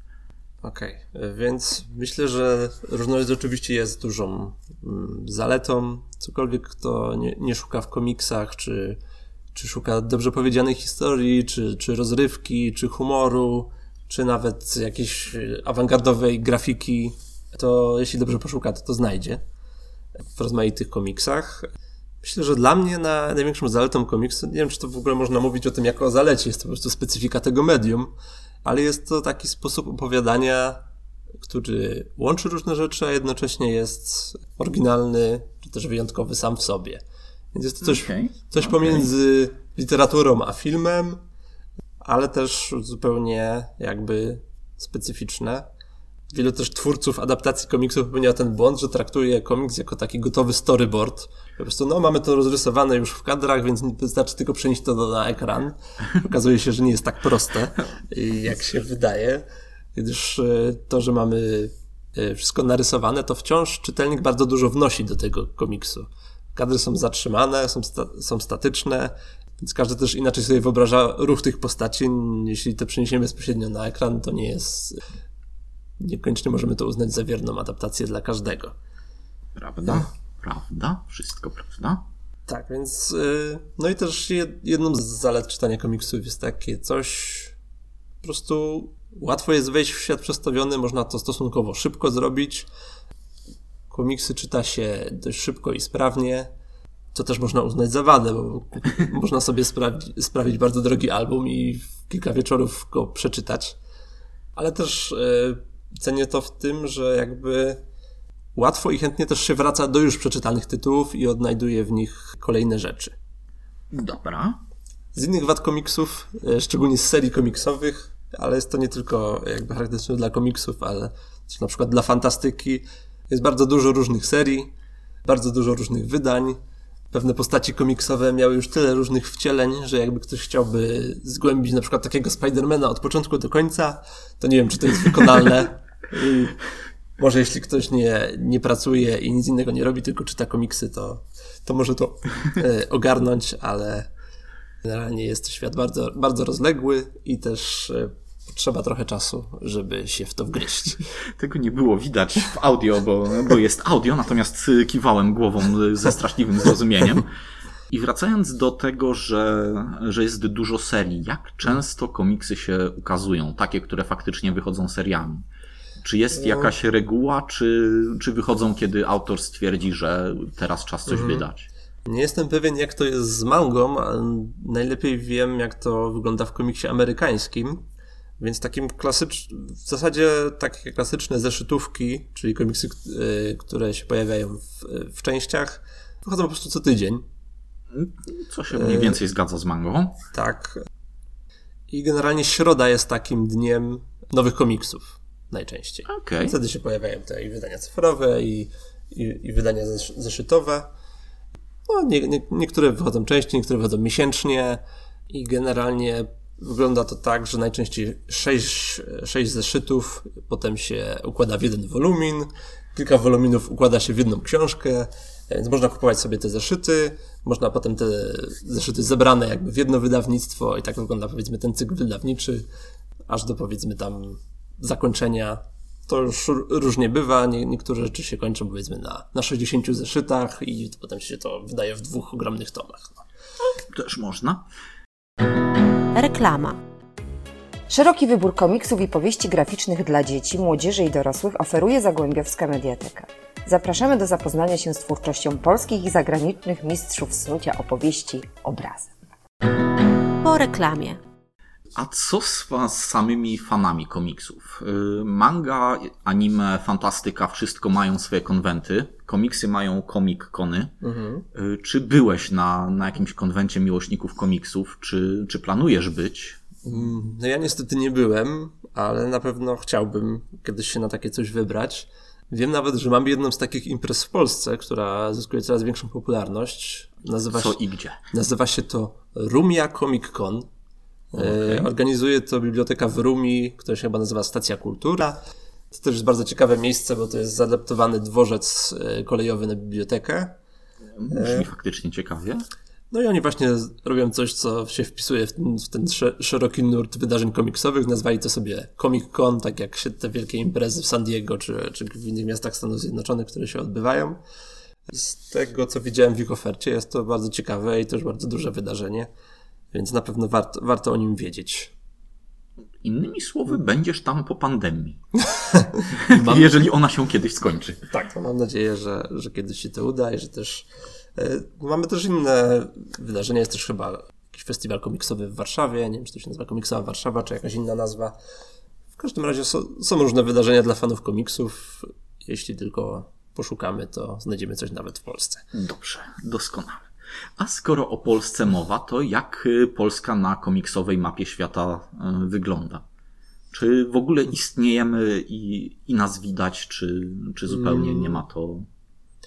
Okej, więc myślę, że różnorodność oczywiście jest dużą mm, zaletą. Cokolwiek kto nie, nie szuka w komiksach, czy, czy szuka dobrze powiedzianej historii, czy, czy rozrywki, czy humoru, czy nawet jakiejś y, awangardowej grafiki, to jeśli dobrze poszuka, to to znajdzie w rozmaitych komiksach. Myślę, że dla mnie na, największą zaletą komiksu, nie wiem czy to w ogóle można mówić o tym jako o zalecie, jest to po prostu specyfika tego medium, ale jest to taki sposób opowiadania który łączy różne rzeczy, a jednocześnie jest oryginalny, czy też wyjątkowy sam w sobie. Więc jest to coś, Okej, coś okej. pomiędzy literaturą a filmem, ale też zupełnie jakby specyficzne. Wielu też twórców adaptacji komiksów popełnia ten błąd, że traktuje komiks jako taki gotowy storyboard. Po prostu, no, mamy to rozrysowane już w kadrach, więc wystarczy tylko przenieść to na ekran. Okazuje się, że nie jest tak proste, jak się wydaje, gdyż y, to, że mamy y, wszystko narysowane, to wciąż czytelnik bardzo dużo wnosi do tego komiksu. Kadry są zatrzymane, są, sta są statyczne, więc każdy też inaczej sobie wyobraża ruch tych postaci. Jeśli to przeniesiemy bezpośrednio na ekran, to nie jest. Niekoniecznie możemy to uznać za wierną adaptację dla każdego. Prawda? Prawda? Wszystko prawda? Tak, więc. y, No i też jed- jedną z zalet czytania komiksów jest takie coś. Po prostu łatwo jest wejść w świat przedstawiony, można to stosunkowo szybko zrobić. Komiksy czyta się dość szybko i sprawnie. Co też można uznać za wadę, bo <laughs> można sobie sprawi- sprawić bardzo drogi album i w kilka wieczorów go przeczytać. Ale też y, cenię to w tym, że jakby łatwo i chętnie też się wraca do już przeczytanych tytułów i odnajduje w nich kolejne rzeczy. Dobra. Z innych wad komiksów, e, szczególnie z serii komiksowych, ale jest to nie tylko jakby charakterystyczne dla komiksów, ale też na przykład dla fantastyki. Jest bardzo dużo różnych serii, bardzo dużo różnych wydań. Pewne postaci komiksowe miały już tyle różnych wcieleń, że jakby ktoś chciałby zgłębić na przykład takiego Spidermana od początku do końca, to nie wiem, czy to jest wykonalne. <laughs> Może jeśli ktoś nie, nie pracuje i nic innego nie robi, tylko czyta komiksy, to, to może to e, <laughs> ogarnąć, ale generalnie jest to świat bardzo, bardzo rozległy i też potrzeba trochę czasu, żeby się w to wgryźć. <laughs> Tego nie było widać w audio, bo, bo jest audio, natomiast y, kiwałem głową y, ze straszliwym zrozumieniem. I wracając do tego, że, że jest dużo serii, jak często komiksy się ukazują, takie, które faktycznie wychodzą seriami? Czy jest jakaś reguła, czy, czy wychodzą, kiedy autor stwierdzi, że teraz czas coś wydać? Nie jestem pewien, jak to jest z mangą, ale najlepiej wiem, jak to wygląda w komiksie amerykańskim. Więc takim klasycznym, w zasadzie takie klasyczne zeszytówki, czyli komiksy, y, które się pojawiają w, w częściach, wychodzą po prostu co tydzień. Co się mniej więcej zgadza z mangą? Tak. I generalnie środa jest takim dniem nowych komiksów najczęściej. Okej. Wtedy się pojawiają te i wydania cyfrowe, i, i, i wydania zesz- zeszytowe. No, nie, nie, niektóre wychodzą częściej, niektóre wychodzą miesięcznie i generalnie wygląda to tak, że najczęściej sześć, sześć zeszytów potem się układa w jeden wolumin, kilka woluminów układa się w jedną książkę, więc można kupować sobie te zeszyty, można potem te zeszyty zebrane jakby w jedno wydawnictwo i tak wygląda powiedzmy ten cykl wydawniczy, aż do powiedzmy tam zakończenia. To już różnie bywa, nie, niektóre rzeczy się kończą powiedzmy na, na 60 zeszytach i potem się to wydaje w dwóch ogromnych tomach. No. Też można. Reklama. Szeroki wybór komiksów i powieści graficznych dla dzieci, młodzieży i dorosłych oferuje Zagłębiowska Mediateka. Zapraszamy do zapoznania się z twórczością polskich i zagranicznych mistrzów snucia opowieści obrazem. Po reklamie. A co z was samymi fanami komiksów? Y, Manga, anime, fantastyka, wszystko mają swoje konwenty. Komiksy mają komik-kony. Y, Czy byłeś na, na jakimś konwencie miłośników komiksów? Czy, czy planujesz być? Mm, No ja niestety nie byłem, ale na pewno chciałbym kiedyś się na takie coś wybrać. Wiem nawet, że mam jedną z takich imprez w Polsce, która zyskuje coraz większą popularność. Nazywa Co się, i gdzie? nazywa się to Rumia Comic Con. E, Organizuje to biblioteka w Rumi, która się chyba nazywa Stacja Kultura. To też jest bardzo ciekawe miejsce, bo to jest zaadaptowany dworzec e, kolejowy na bibliotekę. Brzmi faktycznie ciekawie. No i oni właśnie robią coś, co się wpisuje w ten, w ten sze- szeroki nurt wydarzeń komiksowych. Nazwali to sobie Comic Con, tak jak się te wielkie imprezy w San Diego czy, czy w innych miastach Stanów Zjednoczonych, które się odbywają. Z tego, co widziałem w ich ofercie, jest to bardzo ciekawe i też bardzo duże wydarzenie, więc na pewno warto, warto o nim wiedzieć. Innymi słowy, będziesz tam po pandemii. <laughs> Mam- Jeżeli ona się kiedyś skończy. Tak, to mam nadzieję, że, że kiedyś się to uda i że też. e, Mamy też inne wydarzenia. Jest też chyba jakiś festiwal komiksowy w Warszawie. Nie wiem, czy to się nazywa Komiksowa Warszawa, czy jakaś inna nazwa. W każdym razie są, są różne wydarzenia dla fanów komiksów. Jeśli tylko poszukamy, to znajdziemy coś nawet w Polsce. Dobrze, doskonale. A skoro o Polsce mowa, to jak y, Polska na komiksowej mapie świata y, wygląda? Czy w ogóle istniejemy i, i nas widać, czy, czy zupełnie nie ma to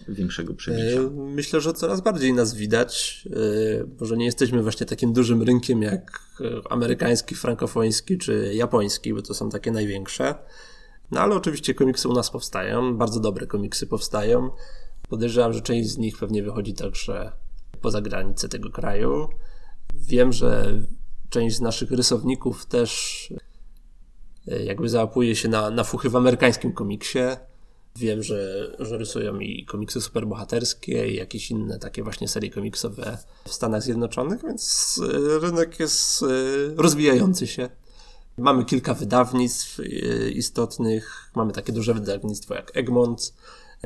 większego przebicia? E, Myślę, że coraz bardziej nas widać. Może nie jesteśmy właśnie takim dużym rynkiem jak amerykański, frankofoński czy japoński, bo to są takie największe. No ale oczywiście komiksy u nas powstają, bardzo dobre komiksy powstają. Podejrzewam, że część z nich pewnie wychodzi także poza granice tego kraju. Wiem, że część z naszych rysowników też e, jakby załapuje się na, na fuchy w amerykańskim komiksie. Wiem, że, że rysują i komiksy superbohaterskie i jakieś inne takie właśnie serie komiksowe w Stanach Zjednoczonych, więc e, rynek jest e, rozwijający się. Mamy kilka wydawnictw istotnych, mamy takie duże wydawnictwo jak Egmont,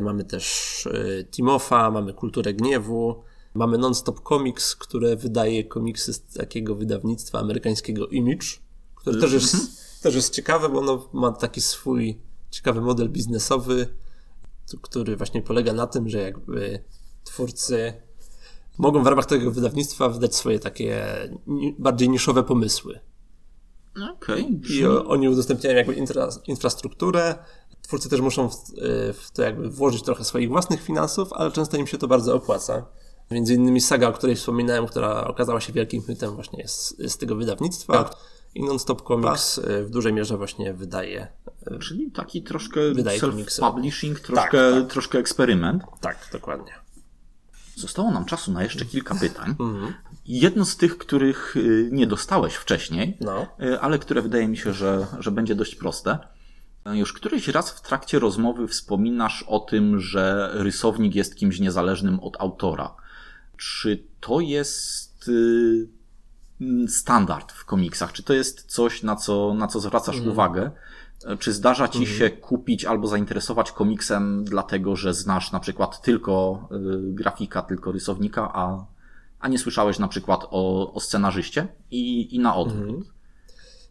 mamy też Timofa, mamy Kulturę Gniewu, mamy Nonstop Comics, które wydaje komiksy z takiego wydawnictwa amerykańskiego Image, które też jest, też jest ciekawe, bo ono ma taki swój ciekawy model biznesowy, który właśnie polega na tym, że jakby twórcy mogą w ramach tego wydawnictwa wydać swoje takie bardziej niszowe pomysły. Okej. I oni udostępniają jakby infra, infrastrukturę. Twórcy też muszą w, y, w to jakby włożyć trochę swoich własnych finansów, ale często im się to bardzo opłaca. Między innymi saga, o której wspominałem, która okazała się wielkim hitem właśnie z, z tego wydawnictwa. I Non-Stop Comics y, w dużej mierze właśnie wydaje. y, Czyli taki troszkę self-publishing, troszkę, tak. troszkę eksperyment. Tak, dokładnie. Zostało nam czasu na jeszcze kilka pytań. Jedno z tych, których y, nie dostałeś wcześniej, No. ale które wydaje mi się, że, że będzie dość proste. Już któryś raz w trakcie rozmowy wspominasz o tym, że rysownik jest kimś niezależnym od autora. Czy to jest y, mm, standard w komiksach? Czy to jest coś, na co, na co zwracasz uwagę? Y, Czy zdarza ci się kupić albo zainteresować komiksem dlatego, że znasz na przykład tylko y, grafika, tylko rysownika, a, a nie słyszałeś na przykład o, o scenarzyście i, i na odwrót?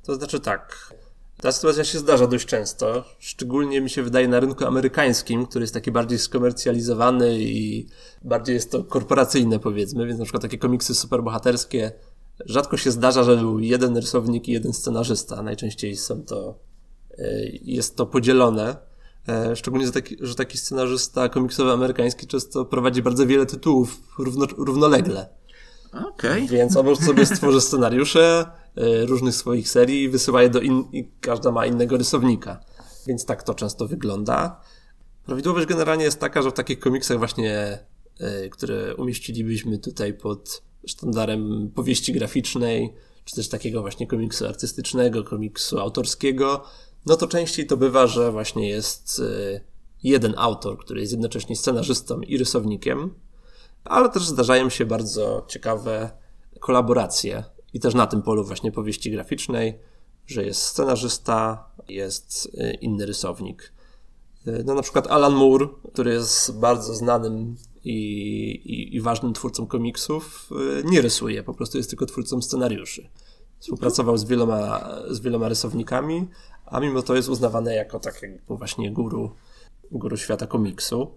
To znaczy tak. Ta sytuacja się zdarza dość często. Szczególnie mi się wydaje na rynku amerykańskim, który jest taki bardziej skomercjalizowany i bardziej jest to korporacyjne, powiedzmy, więc na przykład takie komiksy superbohaterskie rzadko się zdarza, że był jeden rysownik i jeden scenarzysta. Najczęściej są to, e, jest to podzielone. E, Szczególnie, że taki, scenarzysta komiksowy amerykański często prowadzi bardzo wiele tytułów równo, równolegle. Okej. Więc on sobie stworzy scenariusze y, różnych swoich serii i wysyła je do in... i każda ma innego rysownika. Więc tak to często wygląda. Prawidłowość generalnie jest taka, że w takich komiksach właśnie, y, które umieścilibyśmy tutaj pod sztandarem powieści graficznej, czy też takiego właśnie komiksu artystycznego, komiksu autorskiego, no to częściej to bywa, że właśnie jest y, jeden autor, który jest jednocześnie scenarzystą i rysownikiem, ale też zdarzają się bardzo ciekawe kolaboracje i też na tym polu właśnie powieści graficznej, że jest scenarzysta, jest y, inny rysownik. Y, No na przykład Alan Moore, który jest bardzo znanym i, i, i ważnym twórcą komiksów, y, nie rysuje, po prostu jest tylko twórcą scenariuszy. Współpracował z wieloma, z wieloma rysownikami, a mimo to jest uznawane jako takie właśnie guru, guru świata komiksu.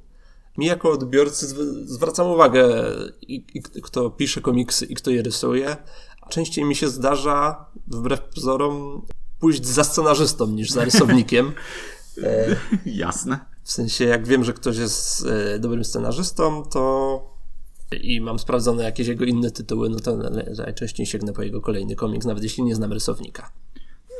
Mi jako odbiorcy zw- zwracam uwagę, i, i, kto pisze komiksy i kto je rysuje. Częściej mi się zdarza, wbrew pozorom, pójść za scenarzystą niż za rysownikiem. <laughs> E, Jasne. w sensie, jak wiem, że ktoś jest e, dobrym scenarzystą, to i mam sprawdzone jakieś jego inne tytuły, no to na- najczęściej sięgnę po jego kolejny komiks, nawet jeśli nie znam rysownika.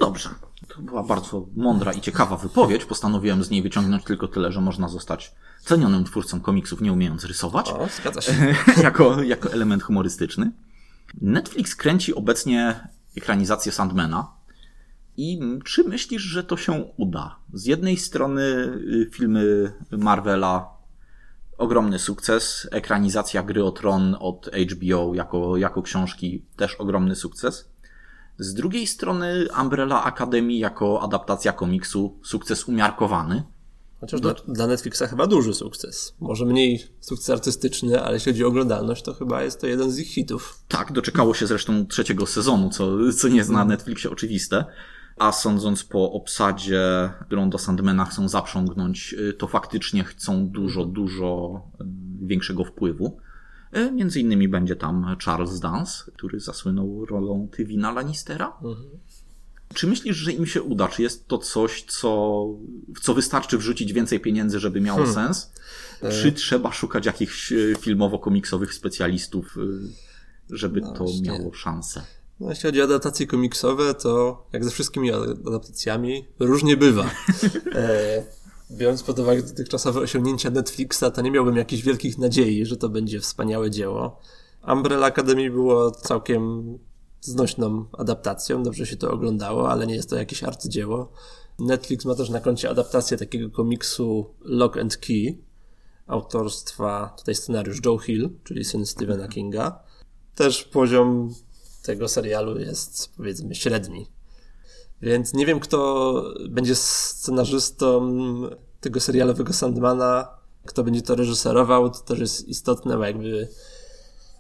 Dobrze. To była bardzo mądra i ciekawa wypowiedź. Postanowiłem z niej wyciągnąć tylko tyle, że można zostać cenionym twórcą komiksów, nie umiejąc rysować. O, zgadza się. <laughs> jako, jako element humorystyczny. Netflix kręci obecnie ekranizację Sandmana. I czy myślisz, że to się uda? Z jednej strony y, filmy Marvela, ogromny sukces. Ekranizacja gry o Tron od HBO jako, jako książki też ogromny sukces. Z drugiej strony Umbrella Academy jako adaptacja komiksu, sukces umiarkowany. Chociaż dla, dla Netflixa chyba duży sukces. Może mniej sukces artystyczny, ale jeśli chodzi o oglądalność, to chyba jest to jeden z ich hitów. Tak, doczekało się zresztą trzeciego sezonu, co, co nie jest na Netflixie oczywiste. a sądząc po obsadzie, którą do Sandmana chcą zaprzągnąć, y, to faktycznie chcą dużo, dużo y, większego wpływu. Y, Między innymi będzie tam Charles Dance, który zasłynął rolą Tywina Lannistera. Czy myślisz, że im się uda? Czy jest to coś, co, w co wystarczy wrzucić więcej pieniędzy, żeby miało Hmm. sens? Czy trzeba szukać jakichś y, filmowo-komiksowych specjalistów, żeby No to właśnie. miało szansę? No, jeśli chodzi o adaptacje komiksowe, to jak ze wszystkimi adaptacjami, różnie bywa. <laughs> E, biorąc pod uwagę dotychczasowe osiągnięcia Netflixa, to nie miałbym jakichś wielkich nadziei, że to będzie wspaniałe dzieło. Umbrella Academy było całkiem znośną adaptacją, dobrze się to oglądało, ale nie jest to jakieś arcydzieło. Netflix ma też na koncie adaptację takiego komiksu Lock and Key, autorstwa, tutaj scenariusz Joe Hill, czyli syn Stephena Kinga. Też poziom tego serialu jest powiedzmy średni. Więc nie wiem, kto będzie scenarzystą tego serialowego Sandmana, kto będzie to reżyserował, to też jest istotne, bo jakby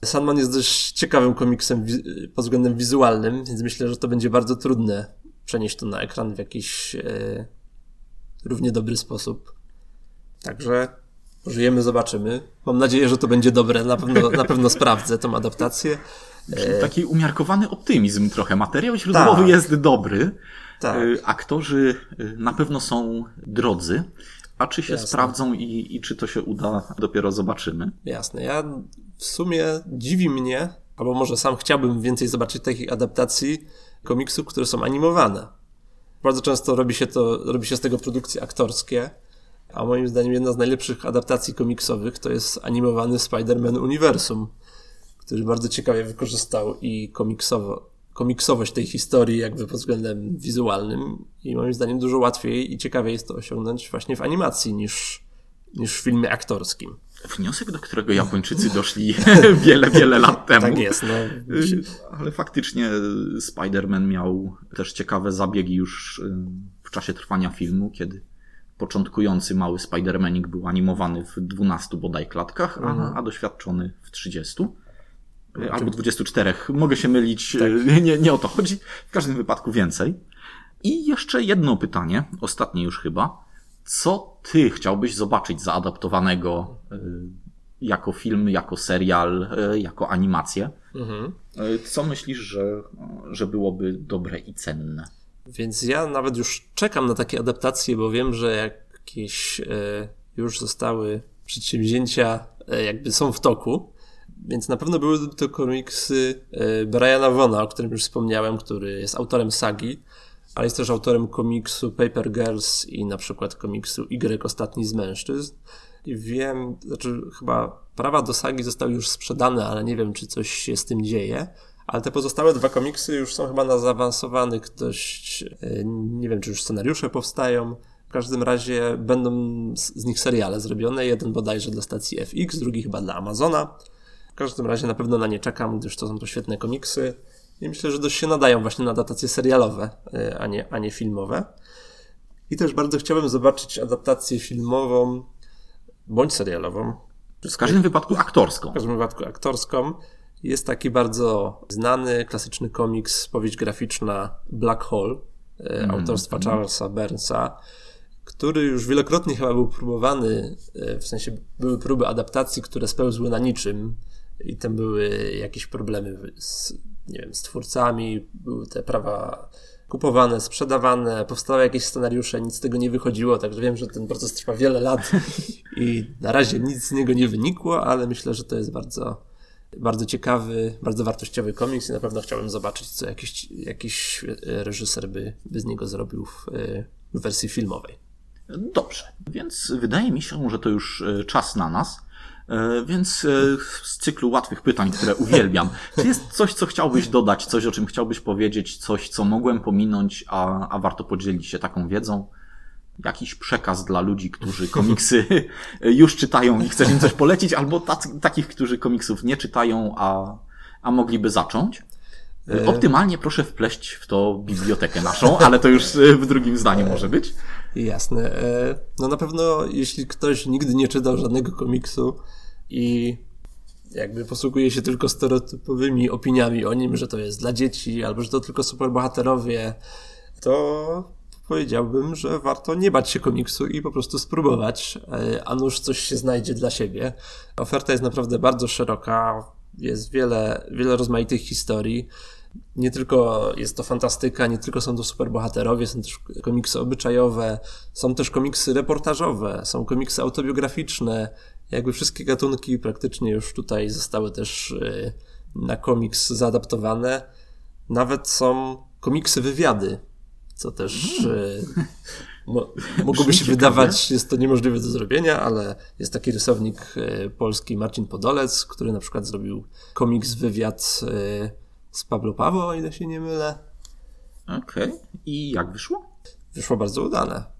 Sandman jest dość ciekawym komiksem pod względem wizualnym, więc myślę, że to będzie bardzo trudne przenieść to na ekran w jakiś e, równie dobry sposób. Także żyjemy, zobaczymy. Mam nadzieję, że to będzie dobre. Na pewno, na pewno sprawdzę tą adaptację. Czyli Taki umiarkowany optymizm trochę. Materiał źródłowy Tak. jest dobry. Tak. Y, Aktorzy y, na pewno są drodzy. A czy się Jasne. sprawdzą i, i czy to się uda, dopiero zobaczymy. Jasne. Ja w sumie dziwi mnie, albo może sam chciałbym więcej zobaczyć takich adaptacji komiksów, które są animowane. Bardzo często robi się to, robi się z tego produkcje aktorskie, a moim zdaniem jedna z najlepszych adaptacji komiksowych to jest animowany Spider-Man Uniwersum, który bardzo ciekawie wykorzystał i komiksowo, komiksowość tej historii jakby pod względem wizualnym i moim zdaniem dużo łatwiej i ciekawiej jest to osiągnąć właśnie w animacji niż, niż w filmie aktorskim. Wniosek, do którego Japończycy doszli <laughs> wiele, wiele lat temu. Tak jest, no. Ale faktycznie Spider-Man miał też ciekawe zabiegi już w czasie trwania filmu, kiedy początkujący mały Spider-Manik był animowany w 12 bodaj klatkach, a, a doświadczony w 30. Y, Albo 24. Mogę się mylić, y, <laughs> nie, nie o to chodzi. W każdym wypadku więcej. I jeszcze jedno pytanie, ostatnie już chyba. Co ty chciałbyś zobaczyć zaadaptowanego y, jako film, jako serial, jako animację? Mhm. Co myślisz, że, że byłoby dobre i cenne? Więc ja nawet już czekam na takie adaptacje, bo wiem, że jakieś e, już zostały przedsięwzięcia, e, jakby są w toku. Więc na pewno były to komiksy e, Briana Vona, o którym już wspomniałem, który jest autorem sagi, ale jest też autorem komiksu Paper Girls i na przykład komiksu Y Ostatni z Mężczyzn. I wiem, znaczy chyba prawa do sagi zostały już sprzedane, ale nie wiem, czy coś się z tym dzieje. Ale te pozostałe dwa komiksy już są chyba na zaawansowanych dość, e, nie wiem, czy już scenariusze powstają. W każdym razie będą z z nich seriale zrobione. Jeden bodajże dla stacji FX, drugi chyba dla Amazona. W każdym razie na pewno na nie czekam, gdyż to są to świetne komiksy. I myślę, że dość się nadają właśnie na adaptacje serialowe, e, a nie, a nie filmowe. I też bardzo chciałbym zobaczyć adaptację filmową bądź serialową. W każdym wypadku aktorską. W każdym wypadku aktorską. Jest taki bardzo znany, klasyczny komiks, powieść graficzna Black Hole e, autorstwa Charlesa Burnsa, który już wielokrotnie chyba był próbowany, e, w sensie były próby adaptacji, które spełzły na niczym i tam były jakieś problemy z, nie wiem, z twórcami, były te prawa kupowane, sprzedawane, powstały jakieś scenariusze, nic z tego nie wychodziło, także wiem, że ten proces trwa wiele lat <laughs> i na razie nic z niego nie wynikło, ale myślę, że to jest bardzo, bardzo ciekawy, bardzo wartościowy komiks i na pewno chciałbym zobaczyć, co jakiś, jakiś e, reżyser by, by z niego zrobił w, e, w wersji filmowej. Dobrze, więc wydaje mi się, że to już e, czas na nas. E, Więc e, z cyklu łatwych pytań, które uwielbiam, czy jest coś, co chciałbyś dodać, coś, o czym chciałbyś powiedzieć, coś, co mogłem pominąć, a, a warto podzielić się taką wiedzą? Jakiś przekaz dla ludzi, którzy komiksy <laughs> już czytają i chcesz im coś polecić, albo tacy, takich, którzy komiksów nie czytają, a, a mogliby zacząć? E, Optymalnie proszę wpleść w to bibliotekę naszą, ale to już w drugim zdaniu może być. Jasne. No na pewno, jeśli ktoś nigdy nie czytał żadnego komiksu i jakby posługuje się tylko stereotypowymi opiniami o nim, że to jest dla dzieci, albo że to tylko superbohaterowie, to powiedziałbym, że warto nie bać się komiksu i po prostu spróbować, e, a nuż coś się znajdzie dla siebie. Oferta jest naprawdę bardzo szeroka, jest wiele, wiele rozmaitych historii. Nie tylko jest to fantastyka, nie tylko są to superbohaterowie, są też komiksy obyczajowe, są też komiksy reportażowe, są komiksy autobiograficzne. Jakby wszystkie gatunki praktycznie już tutaj zostały też e, na komiks zaadaptowane. Nawet są komiksy wywiady, co też e, <laughs> mo, mogłoby się wydawać, jest to niemożliwe do zrobienia, ale jest taki rysownik e, polski Marcin Podolec, który na przykład zrobił komiks wywiad z Pablo Pawo, o ile się nie mylę. Okej. Okay. I jak wyszło? Wyszło bardzo udane.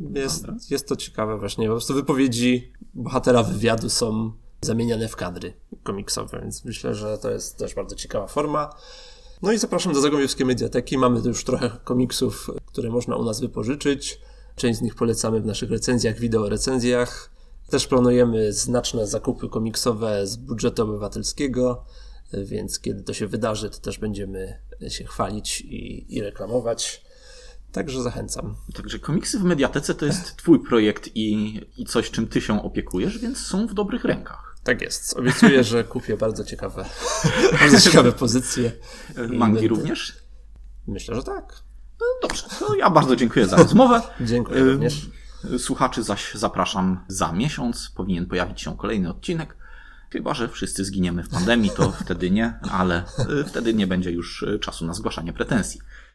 Jest, jest to ciekawe właśnie. Po prostu wypowiedzi bohatera wywiadu są zamieniane w kadry komiksowe, więc myślę, że to jest też bardzo ciekawa forma. No i zapraszam do Zagłębiowskiej Mediateki. Mamy tu już trochę komiksów, które można u nas wypożyczyć. Część z nich polecamy w naszych recenzjach, wideo recenzjach. Też planujemy znaczne zakupy komiksowe z budżetu obywatelskiego, więc kiedy to się wydarzy, to też będziemy się chwalić i, i reklamować. Także zachęcam. Także komiksy w Mediatece to jest twój projekt i, i coś, czym ty się opiekujesz, więc są w dobrych rękach. Tak jest. Obiecuję, że kupię bardzo ciekawe, <laughs> bardzo ciekawe pozycje. Mangi również? Myślę, że tak. No dobrze, to ja bardzo dziękuję za rozmowę. <laughs> dziękuję również. Słuchaczy zaś zapraszam za miesiąc. Powinien pojawić się kolejny odcinek. Chyba, że wszyscy zginiemy w pandemii, to wtedy nie, ale wtedy nie będzie już czasu na zgłaszanie pretensji.